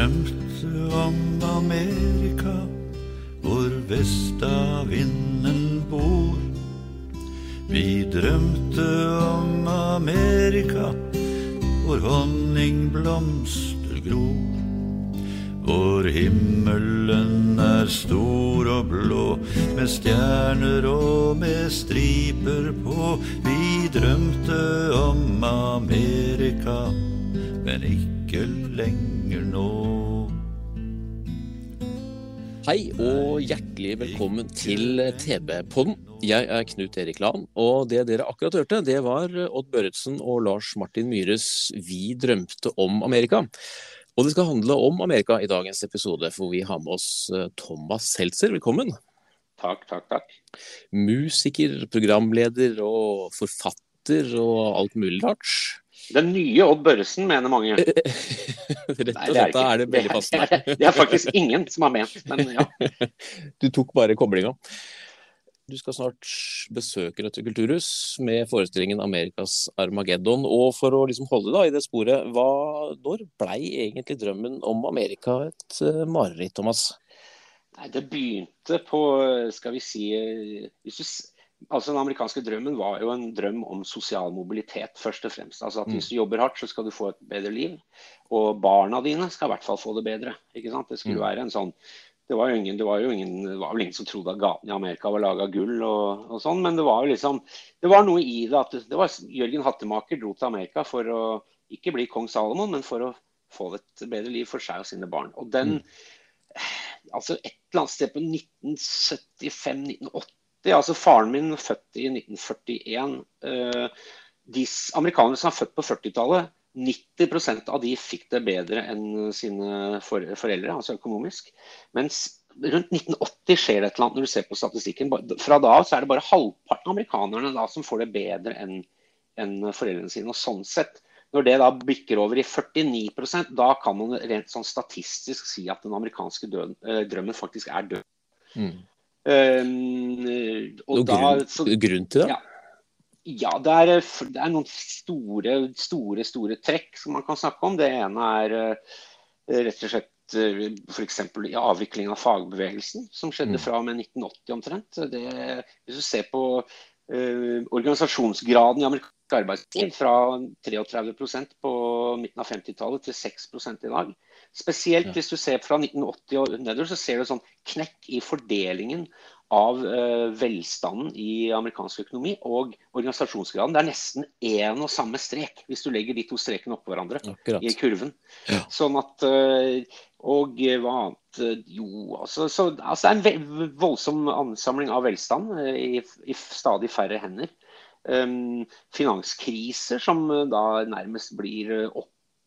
Drømte om Amerika, hvor vestavinden bor. Vi drømte om Amerika, hvor honningblomster gror. Hvor himmelen er stor og blå, med stjerner og med striper på. Vi drømte om Amerika, men ikke lenger nå. Hei og hjertelig velkommen til TB-podden. Jeg er Knut Erik Lahn, og det dere akkurat hørte, det var Odd Børretzen og Lars Martin Myhres 'Vi drømte om Amerika'. Og det skal handle om Amerika i dagens episode, for vi har med oss eh, Thomas Seltzer. Velkommen. Takk, takk, takk. Musiker, programleder og forfatter og alt mulig rart. Den nye Odd Børresen, mener mange. Rett og slett, da er det veldig Det passende. er, det er faktisk ingen som har ment, men ja. Du tok bare koblinga. Du skal snart besøke Rødt kulturhus med forestillingen 'Amerikas Armageddon'. Og for å liksom holde da i det sporet, hva, når blei egentlig drømmen om Amerika et eh, mareritt, Thomas? Nei, det begynte på, skal vi si hvis du, Altså Den amerikanske drømmen var jo en drøm om sosial mobilitet, først og fremst. Altså at Hvis du jobber hardt, så skal du få et bedre liv. Og barna dine skal i hvert fall få det bedre. ikke sant? Det skulle være en sånn det var, jo ingen, det, var jo ingen, det var vel ingen som trodde at gatene i Amerika var laga av gull og, og sånn, men det var jo liksom Det var noe i det at det, det var Jørgen Hattemaker dro til Amerika for å ikke bli kong Salomon, men for å få et bedre liv for seg og sine barn. Og den altså et eller annet sted på 1975-1980 altså Faren min født i 1941. eh, de amerikanere som er født på 40-tallet, 90% av de fikk det bedre enn sine for, foreldre, altså økonomisk. Mens rundt 1980 skjer det et eller annet når du ser på statistikken. Fra da av er det bare halvparten av amerikanerne da som får det bedre enn en foreldrene sine. Og sånn sett, når det da bikker over i 49% da kan man rent sånn statistisk si at den amerikanske døden, eh, drømmen faktisk er død. Mm. Og Noen da, grunn, så, grunn til det? Ja. ja, det er, eh, det er noen store, store, store trekk som man kan snakke om. Det ene er eh, rett og slett eh, f.eks. i avviklingen av fagbevegelsen, som skjedde Mm. fra og med 1980 omtrent. Det, hvis du ser på uh, organisasjonsgraden i amerikansk arbeidsliv fra 33% på midten av 50-tallet til 6 i dag. Spesielt hvis du ser fra 1980 og nedover, så ser du sånn knekk i fordelingen av eh, velstanden i amerikansk økonomi og organisasjonsgraden. Det er nesten én og samme strek, hvis du legger de to strekene oppå hverandre Akkurat. i kurven. Ja. Sånn at eh, Og eh, hva annet Jo, altså, så, altså det er en voldsom ansamling av velstand i, i stadig færre hender. Um, finanskriser som da nærmest blir eh,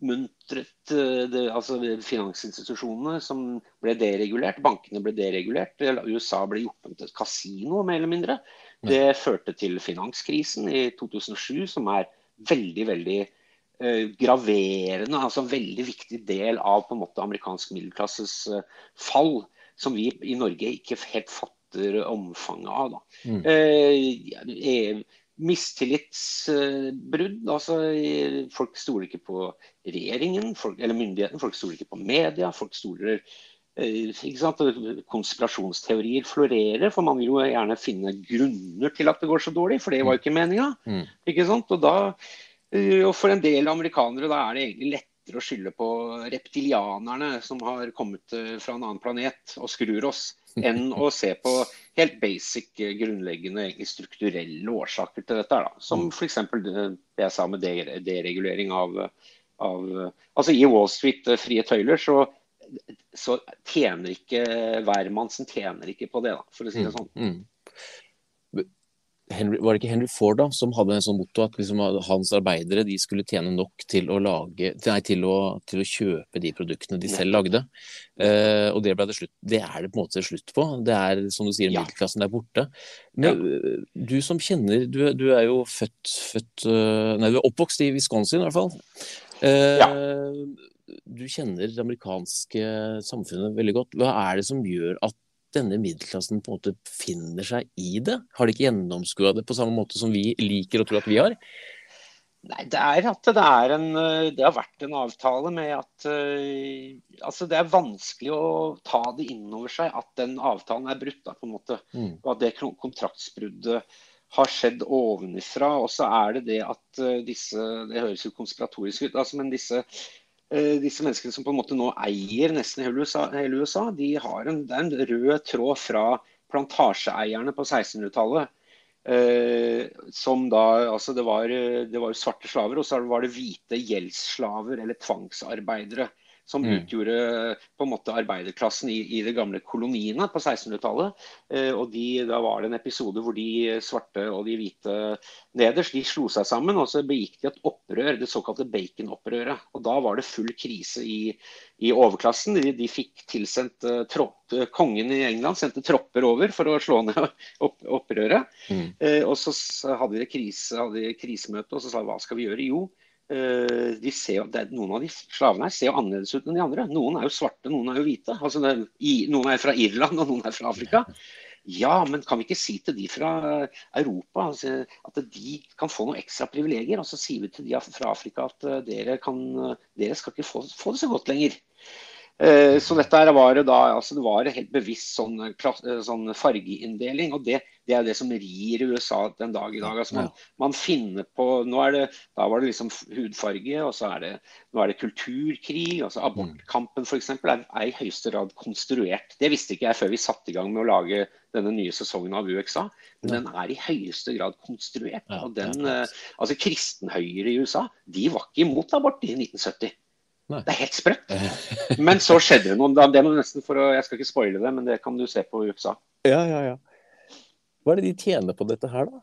oppmuntret eh, det, Altså finansinstitusjonene som ble deregulert, bankene ble deregulert. USA ble gjort om til et kasino, mer eller mindre. Det førte til finanskrisen i 2007, som er veldig, veldig eh, graverende, altså en veldig viktig del av på en måte amerikansk middelklasses eh, fall, som vi i Norge ikke helt fatter omfanget av. Da. Mm. Eh, mistillitsbrudd. altså Folk stoler ikke på regjeringen folk, eller myndigheten, folk stoler ikke på media. folk stoler eh, ikke sant? Konspirasjonsteorier florerer, for man vil jo gjerne finne grunner til at det går så dårlig, for det var jo ikke meninga. Mm. Sant? Og, eh, og for en del amerikanere da er det egentlig lettere å skylde på reptilianerne som har kommet eh, fra en annen planet og skrur oss, enn å se på helt basic, eh, grunnleggende strukturelle årsaker til dette. Da. Som f.eks. det jeg sa med deregulering av, av Altså i Wall Street eh, frie tøyler, så så tjener ikke hvermannsen tjener ikke på det, da, for å si det sånn. Henry, var det ikke Henry Ford da, som hadde en sånn motto at liksom, hans arbeidere de skulle tjene nok til å, lage, nei, til å, til å kjøpe de produktene de selv lagde. Eh, og det ble det slutt Det er det på en måte slutt på. Det er som du sier, Ja. middelklassen er borte. Men ja. du som kjenner Du, du er jo født, født øh, Nei, du er oppvokst i Wisconsin i hvert fall. Eh, Du kjenner det amerikanske samfunnet veldig godt. Hva er det som gjør at denne middelklassen på en måte finner seg i det? Har de ikke gjennomskua det på samme måte som vi liker å tro at vi har? Nei, det er at det er en eh, Det har vært en avtale med at eh, Altså, det er vanskelig å ta det inn over seg at den avtalen er brutt, da, på en måte. Mm. Og at det kontraktsbruddet har skjedd ovenifra. Og så er det det at eh, disse Det høres jo konspiratorisk ut, altså, men disse disse menneskene som på en måte nå eier nesten hele USA, hele USA de har en, det er en rød tråd fra plantasjeeierne på 1600-tallet. Eh, som da, altså det var, det var svarte slaver, og så var det hvite gjeldsslaver eller tvangsarbeidere. Som Mm. utgjorde på en måte arbeiderklassen i, i de gamle koloniene på 1600-tallet. Eh, og de, Da var det en episode hvor de svarte og de hvite nederst de slo seg sammen og så begikk de et opprør, det såkalte Bacon-opprøret. Og Da var det full krise i, i overklassen. De, de fikk tilsendt eh, tropp, Kongen i England sendte tropper over for å slå ned opp, opprøret. Mm. Eh, og så hadde de krise, hadde de krisemøte og så sa de, hva skal vi gjøre? Jo, eh, de ser, er- noen av de slavene her ser jo annerledes ut enn de andre. Noen er jo svarte, noen er jo hvite. Altså, er, noen er fra Irland og noen er fra Afrika. Ja, men kan vi ikke si til de fra Europa altså, at de kan få noen ekstra privilegier? Og så sier vi til de fra Afrika at eh, dere, kan, eh, dere skal ikke få, få det så godt lenger. Eh, Så dette var da, altså det var helt bevisst sånn, eh, eh, sånn fargeinndeling. og det, det er det som rir USA den dag i dag. altså man, man finner på, nå er det, Da var det liksom hudfarge, og så er det, nå er det kulturkrig. altså Abortkampen f.eks. Er, er i høyeste grad konstruert. Det visste ikke jeg før vi satte i gang med å lage denne nye sesongen av UXA. Men den er i høyeste grad konstruert. Og den, eh, altså Kristenhøyre i USA de var ikke imot abort i 1970. Nei. Det er helt sprøtt. Men så skjedde det noe. Det må nesten for å, Jeg skal ikke spoile det, men det kan du se på USA. Ja, ja, ja. Hva er det de tjener på dette her, da?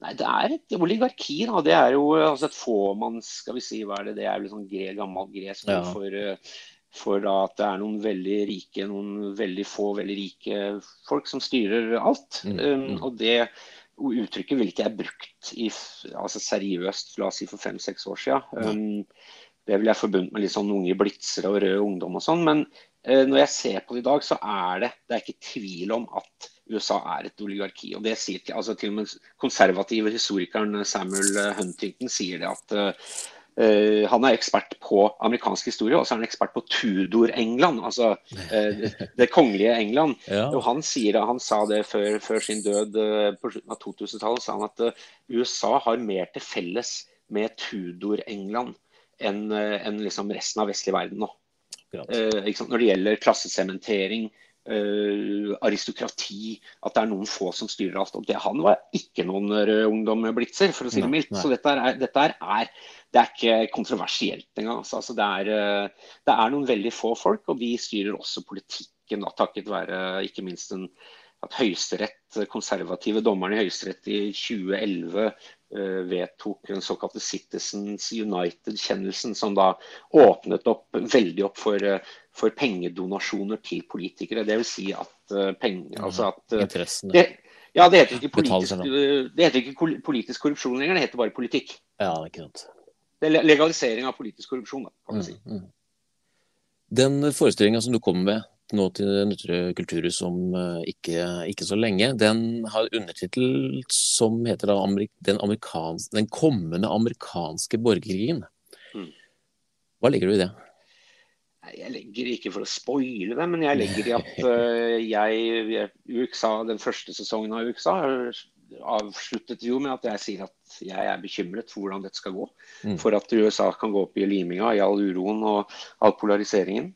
Nei, Det er et oligarki. da. Det er jo altså et fåmanns Skal vi si, hva er det? Det er jo sånn gre, gammel gresk Ja. for, eh, for da at det er noen veldig rike, noen veldig få veldig rike folk som styrer alt. Mm, Um, mm. og det uttrykket vil ikke jeg brukt i, altså seriøst la oss si for fem-seks år siden. Um, det vil jeg forbundet med litt sånn unge blitzere og rød ungdom og sånn. Men uh, når jeg ser på det i dag, så er det, det er ikke tvil om at USA er et oligarki. og det sier til, altså til og med konservative historikeren Samuel Huntington sier det at eh, eh, han er ekspert på amerikansk historie, og så er han ekspert på Tudor-England, altså uh, det, det kongelige England. Ja. Og han, sier, han sa det før, før sin død uh, på slutten av 2000-tallet, sa han at eh, USA har mer til felles med Tudor-England enn eh, enn liksom resten av vestlig verden nå. Eh? Når det gjelder klassesementering, eh, aristokrati, at det er noen få som styrer alt. Og det, han var ikke noen rød ungdom-blitzer, for å si det mildt. Så dette er, dette er, er, det er ikke kontroversielt engang. Altså, altså, det, er, uh, det er noen veldig få folk, og de styrer også politikken, da, takket være ikke minst en, at Høyesterett, konservative dommerne i Høyesterett i 2011 eh, vedtok den såkalte Citizens United-kjennelsen, som da åpnet opp veldig opp for, for pengedonasjoner til politikere. Det vil si at eh, Ja, altså at eh, det, ja, det heter, ikke politisk, eh, det heter ikke politisk korrupsjon lenger, det heter bare politikk. Ja, ikke sant. Det er legalisering av politisk korrupsjon, da, kan man si. Mm, mm. Den forestillinga som du kommer med nå til Nøtterøy kulturhus om ikke, ikke så lenge, den har undertittel som heter da Amerik den, den kommende amerikanske borgerkrigen. Mm. Hva legger du i det? Jeg legger ikke for å spoile det, men jeg legger i at eh, jeg UXA, den første sesongen av UXA avsluttet jo med at jeg sier at jeg er bekymret for hvordan dette skal gå. Mm. For at USA kan gå opp i liminga i all uroen og all polariseringen.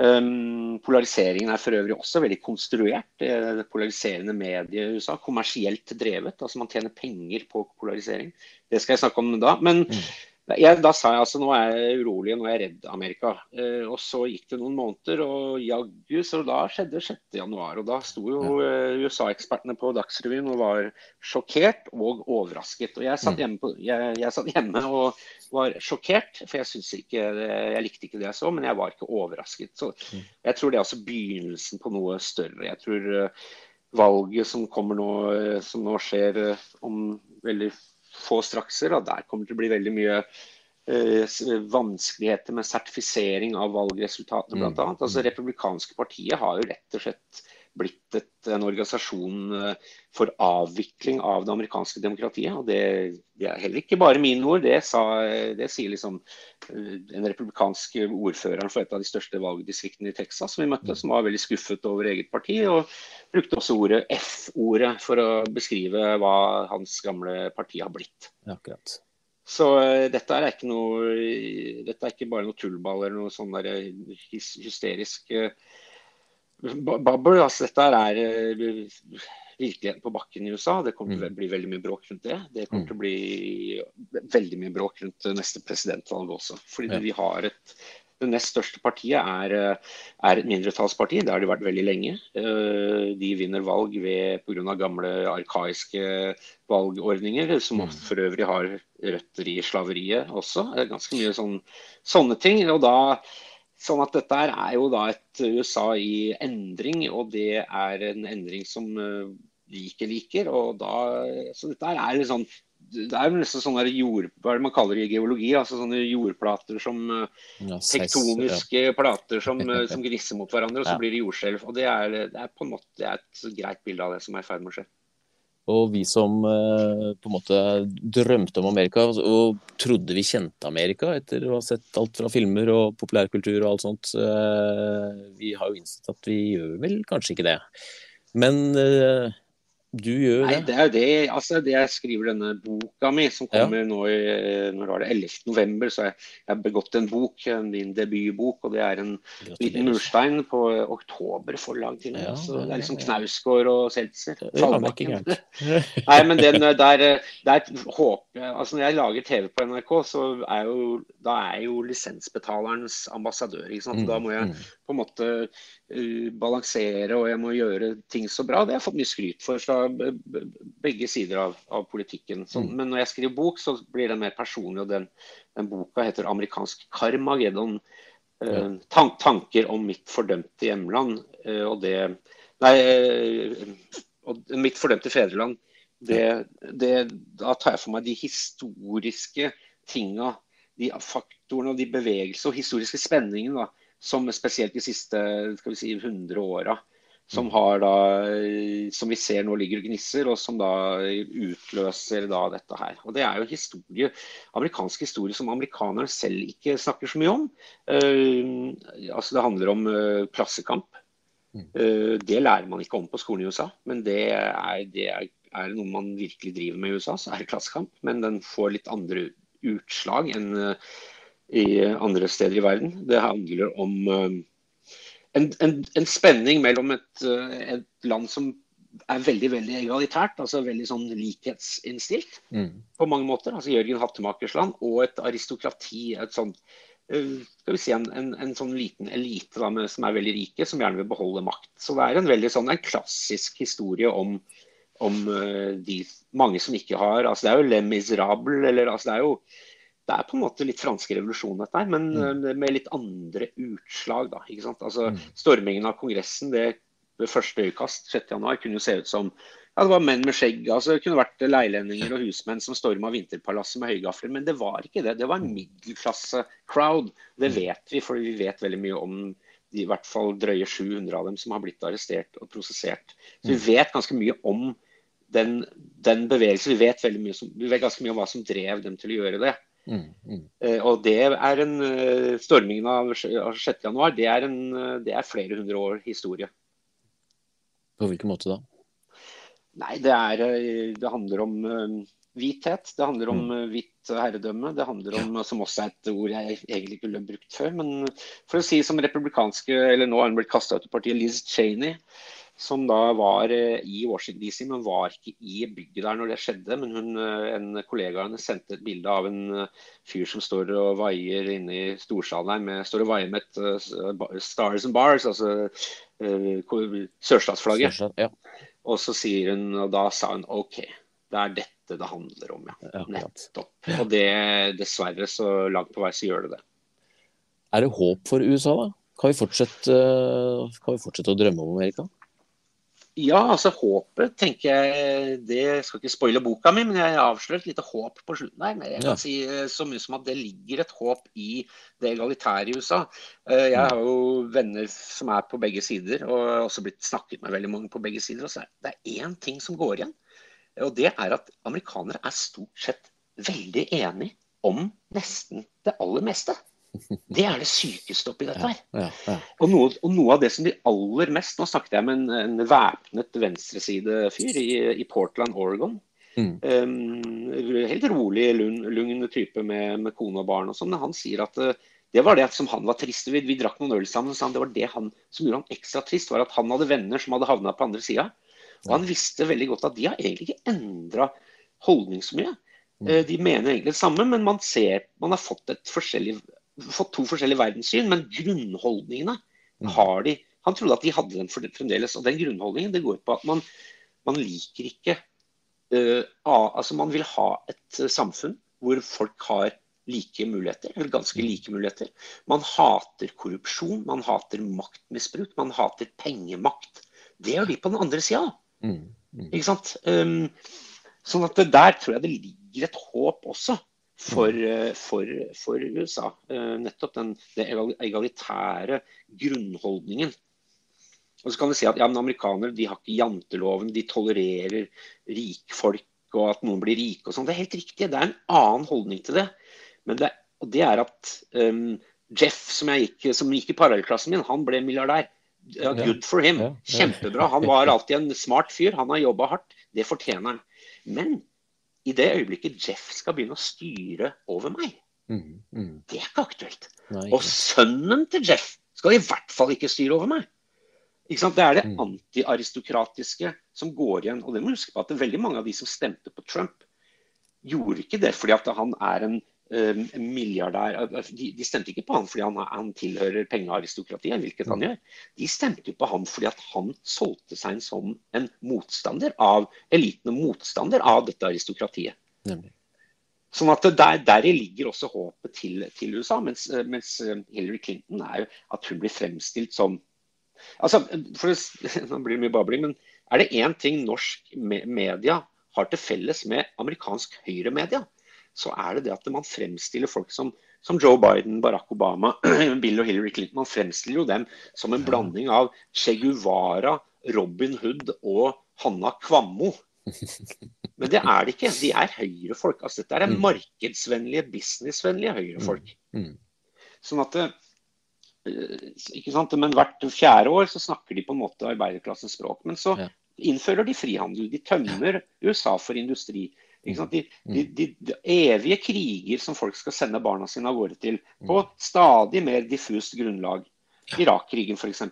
Um, polariseringen er for øvrig også veldig konstruert. Det er polariserende medier i USA. Kommersielt drevet. altså Man tjener penger på polarisering. Det skal jeg snakke om da. Men, Jeg, da sa jeg altså nå er jeg urolig, nå er jeg redd Amerika. Eh, og så gikk det noen måneder, og jaggu, så da skjedde 6.1. Og da sto jo eh, USA-ekspertene på Dagsrevyen og var sjokkert og overrasket. Og jeg satt Mm. hjemme, på, jeg, jeg satt hjemme og var sjokkert, for jeg ikke Jeg likte ikke det jeg så, men jeg var ikke overrasket. Så Mm. jeg tror det er altså begynnelsen på noe større. Jeg tror eh, valget som kommer nå, eh, som nå skjer eh, om veldig få strakser, og der kommer det til å bli veldig mye eh, vanskeligheter med sertifisering av valgresultatene, Mm. blant annet. Altså, Republikanske partiet har jo rett og slett blitt et, en organisasjon eh, for avvikling av det amerikanske demokratiet. og Det, det er heller ikke bare mine ord, det, sa, det sier liksom den en republikansk ordfører for et av de største valgdistriktene i Texas som vi møtte, som var veldig skuffet over eget parti. og brukte også ordet F-ordet for å beskrive hva hans gamle parti har blitt. Akkurat. Så eh, dette er ikke noe Dette er ikke bare noe tullball eller noe sånn eh, hysterisk babbel. Altså, dette er eh, virkeligheten på bakken i USA. Det kommer til å bli veldig mye bråk rundt det. Det kommer til å bli veldig mye bråk rundt eh, neste presidentvalg også. Fordi Ja. vi har et det nest største partiet er, eh, er et mindretallsparti. Det har de vært veldig lenge. De vinner valg pga. gamle arkaiske valgordninger, som for øvrig har røtter i slaveriet også. Ganske mye sånn, sånne ting. og da Sånn at dette er jo da et USA i endring, og det er en endring som eh, vi ikke liker. og da, Så dette er litt sånn det er nesten sånne jord, hva er det man kaller det i geologi, altså sånne jordplater som eh, Ja, tektoniske plater som, eh, som gnisser mot hverandre, og så Ja. blir det jordskjelv. Og det er, det er på en måte et greit bilde av det som er i ferd med å skje. Og vi som eh, på en måte drømte om Amerika og trodde vi kjente Amerika etter å ha sett alt fra filmer og populærkultur og alt sånt, eh, vi har jo innsett at vi gjør vel kanskje ikke det. Men eh, du gjør jo Nei, det. det er jo det, altså det jeg skriver denne boka mi, som Ja. kommer nå i når var det 11. november. Så jeg, jeg har begått en bok, min debutbok, og det er en liten murstein på oktober forlag til og. Ja, så det er liksom ja, ja. Knausgård og Seltzer. Ja, Fallbakken. Nei, men den eh, der, eh, der håper Altså når jeg lager TV på NRK, så er jo da er jo lisensbetalerens ambassadør. ikke sant? Da må jeg Mm, på en måte uh, balansere og jeg må gjøre ting så bra. Det har jeg fått mye skryt for b- begge sider av, av politikken. Så, Mm. Men når jeg skriver bok, så blir den mer personlig. og Den, den boka heter 'Amerikansk Karmageddon'. Eh, tan tanker om mitt fordømte hjemland. eh, og det Nei, eh, og mitt fordømte fedreland. Det, det, da tar jeg for meg de historiske tinga, de faktorene og de bevegelsene og historiske spenningene da, som spesielt de siste skal vi si, 100 åra som, har da, som vi ser nå ligger og gnisser, og som da utløser da dette her. Og Det er jo historie, amerikansk historie som amerikanerne selv ikke snakker så mye om. Uh, altså Det handler om uh, klassekamp. Uh, det lærer man ikke om på skolen i USA, men det er, det er, er noe man virkelig driver med i USA. Så er det klassekamp, men den får litt andre utslag enn eh, i andre steder i verden. Det handler om eh, en, en, en spenning mellom et, eh, et land som er veldig veldig egalitært, altså veldig sånn likhetsinnstilt mm. på mange måter, altså Jørgen Hattemakers land, og et aristokrati, et sånt eh, skal vi si en, en, en sånn liten elite da, med, som er veldig rike, som gjerne vil beholde makt. Så det er en veldig sånn en klassisk historie om, om eh, de mange som ikke har altså Det er jo Le Miserable, eller altså det er jo det er på en måte litt franske revolusjon, dette her, men mm. med litt andre utslag. da, ikke sant? Altså Stormingen av Kongressen det ved første øyekast 6.1 kunne jo se ut som ja, det var menn med skjegg. altså Det kunne vært leilendinger og husmenn som storma Vinterpalasset med høygafler, men det var ikke det. Det var en middelklasse-crowd. Det vet vi, for vi vet veldig mye om de, i hvert fall drøye 700 av dem som har blitt arrestert og prosessert. Så vi vet ganske mye om den, den bevegelsen. Vi vet, mye som, vi vet ganske mye om hva som drev dem til å gjøre det. Mm, mm. Eh, og det er en eh, Stormingen av 6. januar, det er, en, eh, det er flere hundre år historie. På hvilken måte da? Nei, det, er, det handler om hvithet. Det handler om mm. hvitt herredømme. Det handler om, som også er et ord jeg egentlig ikke ville brukt før, men for å si som republikanske, eller nå har hun blitt kasta ut av partiet, Liz Cheney, som da var eh, i Washington DC, men var ikke i bygget der når det skjedde. Men hun, eh, en kollega av henne sendte et bilde av en eh, fyr som står og vaier inne i storsalen her, med, står og vaier med et uh, Stars and Bars, altså uh, sørstatsflagget. Sørstadt, ja. Og så sier hun, og da sa hun OK, det er dette det handler om, ja. Ja. Nettopp. Og det, dessverre, så langt på vei så gjør det det. Er det håp for USA, da? Kan vi fortsette, kan vi fortsette å drømme om Amerika? Ja, altså håpet tenker jeg Det skal ikke spoile boka mi, men jeg avslører et lite håp på slutten der. Men jeg kan Ja. si eh, så mye som at det ligger et håp i det egalitære i USA. Eh, Jeg har jo venner som er på begge sider, og har også blitt snakket med veldig mange på begge sider. Og så er det én ting som går igjen, og det er at amerikanere er stort sett veldig enige om nesten det aller meste. Det er det sykeste oppi dette her. Ja, ja. Og noe, og noe av det som de aller mest Nå snakket jeg med en, en væpnet venstresidefyr i, i Portland, Oregon. Mm. Um, helt rolig, lugn, lugn type med, med kone og barn og sånn. Han sier at uh, det var det som han var trist ved. Vi drakk noen øl sammen, så han, det var det han som gjorde han ekstra trist, var at han hadde venner som hadde havna på andre sida. Og han visste veldig godt at de har egentlig ikke endra holdning så mye. Uh, De mener egentlig det samme, men man ser man har fått, et forskjellig, fått to forskjellige verdenssyn. Men grunnholdningene har de. Han trodde at de hadde den for- fremdeles. Og den grunnholdningen det går på at man, man liker ikke uh, Altså man vil ha et eh, samfunn hvor folk har like muligheter, eller ganske like muligheter. Man hater korrupsjon, man hater maktmisbruk, man hater pengemakt. Det gjør de på den andre sida. Mm. Mm. Ikke sant? Um, sånn at der tror jeg det ligger et håp også for, eh, for, for USA. Eh, nettopp den det egalitære grunnholdningen. Og så kan vi si at ja, amerikanere de har ikke janteloven, de tolererer rikfolk og at noen blir rike og sånn. Det er helt riktig, det er en annen holdning til det. Men det, og det er at um, Jeff, som, jeg gikk, som gikk i parallellklassen min, han ble milliardær. Ja, good for him. Kjempebra. Han var alltid en smart fyr. Han har jobba hardt. Det fortjener han. Men i det øyeblikket Jeff skal begynne å styre over meg, Mm. Mm. det er ikke aktuelt. Nei, Og sønnen til Jeff skal i hvert fall ikke styre over meg. Ikke sant? Det er det Mm. antiaristokratiske som går igjen. Og det må du huske på at veldig mange av de som stemte på Trump, gjorde ikke det fordi at han er en milliardær. De, de stemte ikke på han fordi han, han tilhører pengearistokratiet, hvilket han gjør. De stemte jo på han fordi at han solgte seg inn som en motstander av eliten og motstander av dette aristokratiet. Nemlig. Sånn at der, der, ligger også håpet til, til USA, mens, mens Hillary Clinton er jo at hun blir fremstilt som altså, for Nå blir det mye babling, men er det én ting norsk media har til felles med amerikansk høyremedia, så er det det at man fremstiller folk som, som Joe Biden, Barack Obama, Bill og Hillary Clinton. Man fremstiller jo dem som en blanding av Che Guevara, Robin Hood og Hanna Kvammo. Men det er det ikke. De er høyrefolk. Altså, dette er Mm. markedsvennlige, businessvennlige høyrefolk. Mm. Sånn at eh, ikke sant? Men hvert fjerde år så snakker de på en måte arbeiderklassens språk. Men så innfører de frihandel. De tømmer USA for industri. De, Mm. de, de, de evige kriger som folk skal sende barna sine av gårde til, på Mm. stadig mer diffust grunnlag. Irak-krigen f.eks.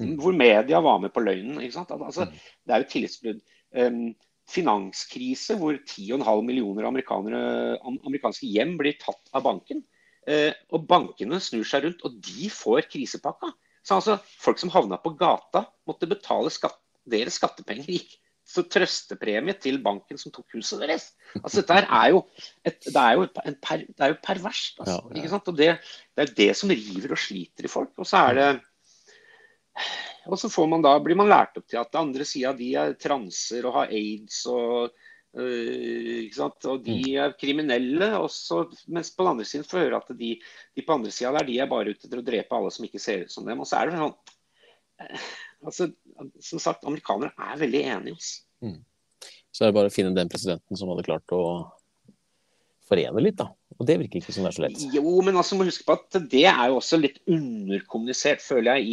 Mm. Hvor media var med på løgnen. At, altså, det er jo tillitsbrudd. Um, finanskrise hvor 10,5 millioner amerikanske hjem blir tatt av banken. Uh, og bankene snur seg rundt, og de får krisepakka. Så altså, folk som havna på gata, måtte betale skatt, deres skattepenger. gikk så trøstepremie til banken som tok huset deres. Altså, dette er jo, et, det er jo, en per, det er jo perverst. Altså, Ja, ja. Ikke sant? Og det, det er det som river og sliter i folk. Og så er det og så får man da, blir man lært opp til at det andre sida de er transer og har aids og øh, ikke sant? Og de er kriminelle. Også, mens på den andre siden får høre at de, de på andre sida der, de er bare ute etter å drepe alle som ikke ser ut som dem. Og så er det sånn altså, Som sagt, amerikanere er veldig enige. Altså. Så er det bare å finne den presidenten som hadde klart å forene litt, da. Og det virker ikke som det er så lett. Jo, men altså må huske på at det er jo også litt underkommunisert, føler jeg,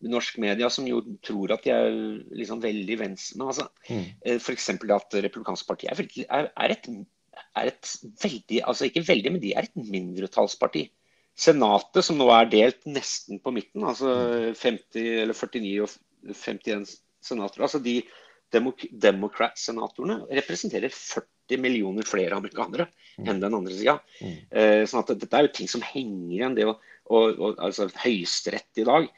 i norsk media, som jo tror at de er liksom veldig venstre. Men altså, Mm. eh, F.eks. at Republikansk parti er, veldig- er, er, et, er et veldig Altså ikke veldig, men de er et mindretallsparti. Senatet, som nå er delt nesten på midten, altså 50 eller 49 og 51 senatorer. Altså de demok Democrat-senatorene representerer 40 millioner flere amerikanere enn den andre sida. Eh, sånn at dette er jo ting som henger igjen. det å, og, og, altså Høyesterett i dag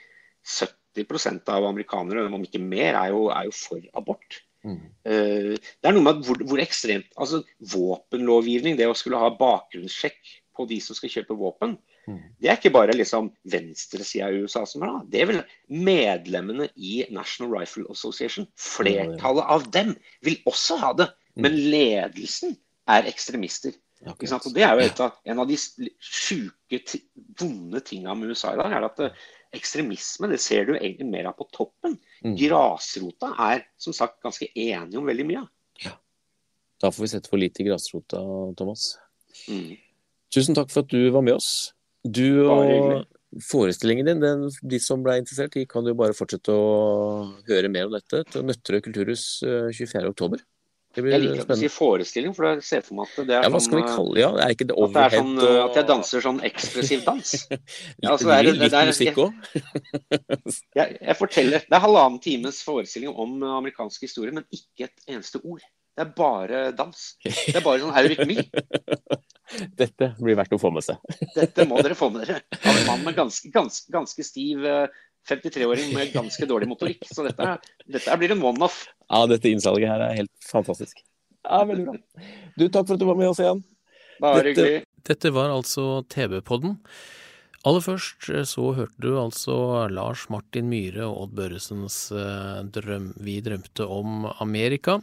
70% av amerikanere, om ikke mer, er jo, er jo for abort. Mm. Uh, det er noe med hvor, hvor, ekstremt altså Våpenlovgivning, det å skulle ha bakgrunnssjekk på de som skal kjøpe våpen, mm. Det er ikke bare liksom venstresida i USA som er det. Det vel medlemmene i National Rifle Association. Flertallet av dem vil også ha det. Men mm. ledelsen er ekstremister. Og det er jo av, en av de sjuke, vonde tinga med USA i dag. er at eh, Ekstremisme det ser du egentlig mer av på toppen. Mm. Grasrota er som sagt ganske enige om veldig mye. Ja. Da får vi sette for lite i grasrota, Thomas. Mm. Tusen takk for at du var med oss. Du og forestillingen din, den, de som ble interessert, de kan jo bare fortsette å høre mer om dette til Nøtterøy kulturhus 24.10. Eh, jeg liker å si forestilling, for da ser for meg at det er ja, hva skal vi sånn, kalle ja, er ikke det at, det er sånn, og... at jeg danser sånn ekspressiv dans. litt, altså, det er, litt det er, musikk òg? jeg, jeg, forteller. Det er halvannen times forestilling om amerikansk historie, men ikke et eneste ord. Det er bare dans. Det er bare sånn eurytmi. Dette blir verdt å få med seg. Dette må dere få med dere. En mann med ganske, ganske, ganske stiv 53-åring med ganske dårlig motorikk. Så dette, dette blir en one-off. Ja, dette innsalget her er helt fantastisk. Ja, veldig bra. Du, takk for at du var med oss igjen. Bare hyggelig. Dette var altså TV-podden. Aller først eh, så hørte du altså Lars Martin Myhre og Odd Børresens eh, drøm Vi drømte om Amerika.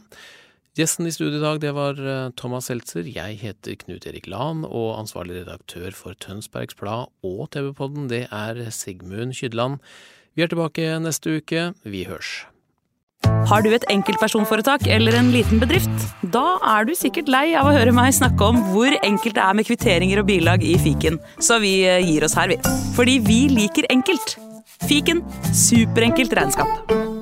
Gjesten i studio i dag det var eh, Thomas Seltzer. Jeg heter Knut Erik Lahn, og ansvarlig redaktør for Tønsbergs Blad og TV-podden det er Sigmund Kydland. Vi er tilbake neste uke. Vi hørs. Har du et enkeltpersonforetak eller en liten bedrift? Da er du sikkert lei av å høre meg snakke om hvor enkelt det er med kvitteringer og bilag i fiken, så vi eh, gir oss her, vi. Fordi vi liker enkelt. Fiken superenkelt regnskap.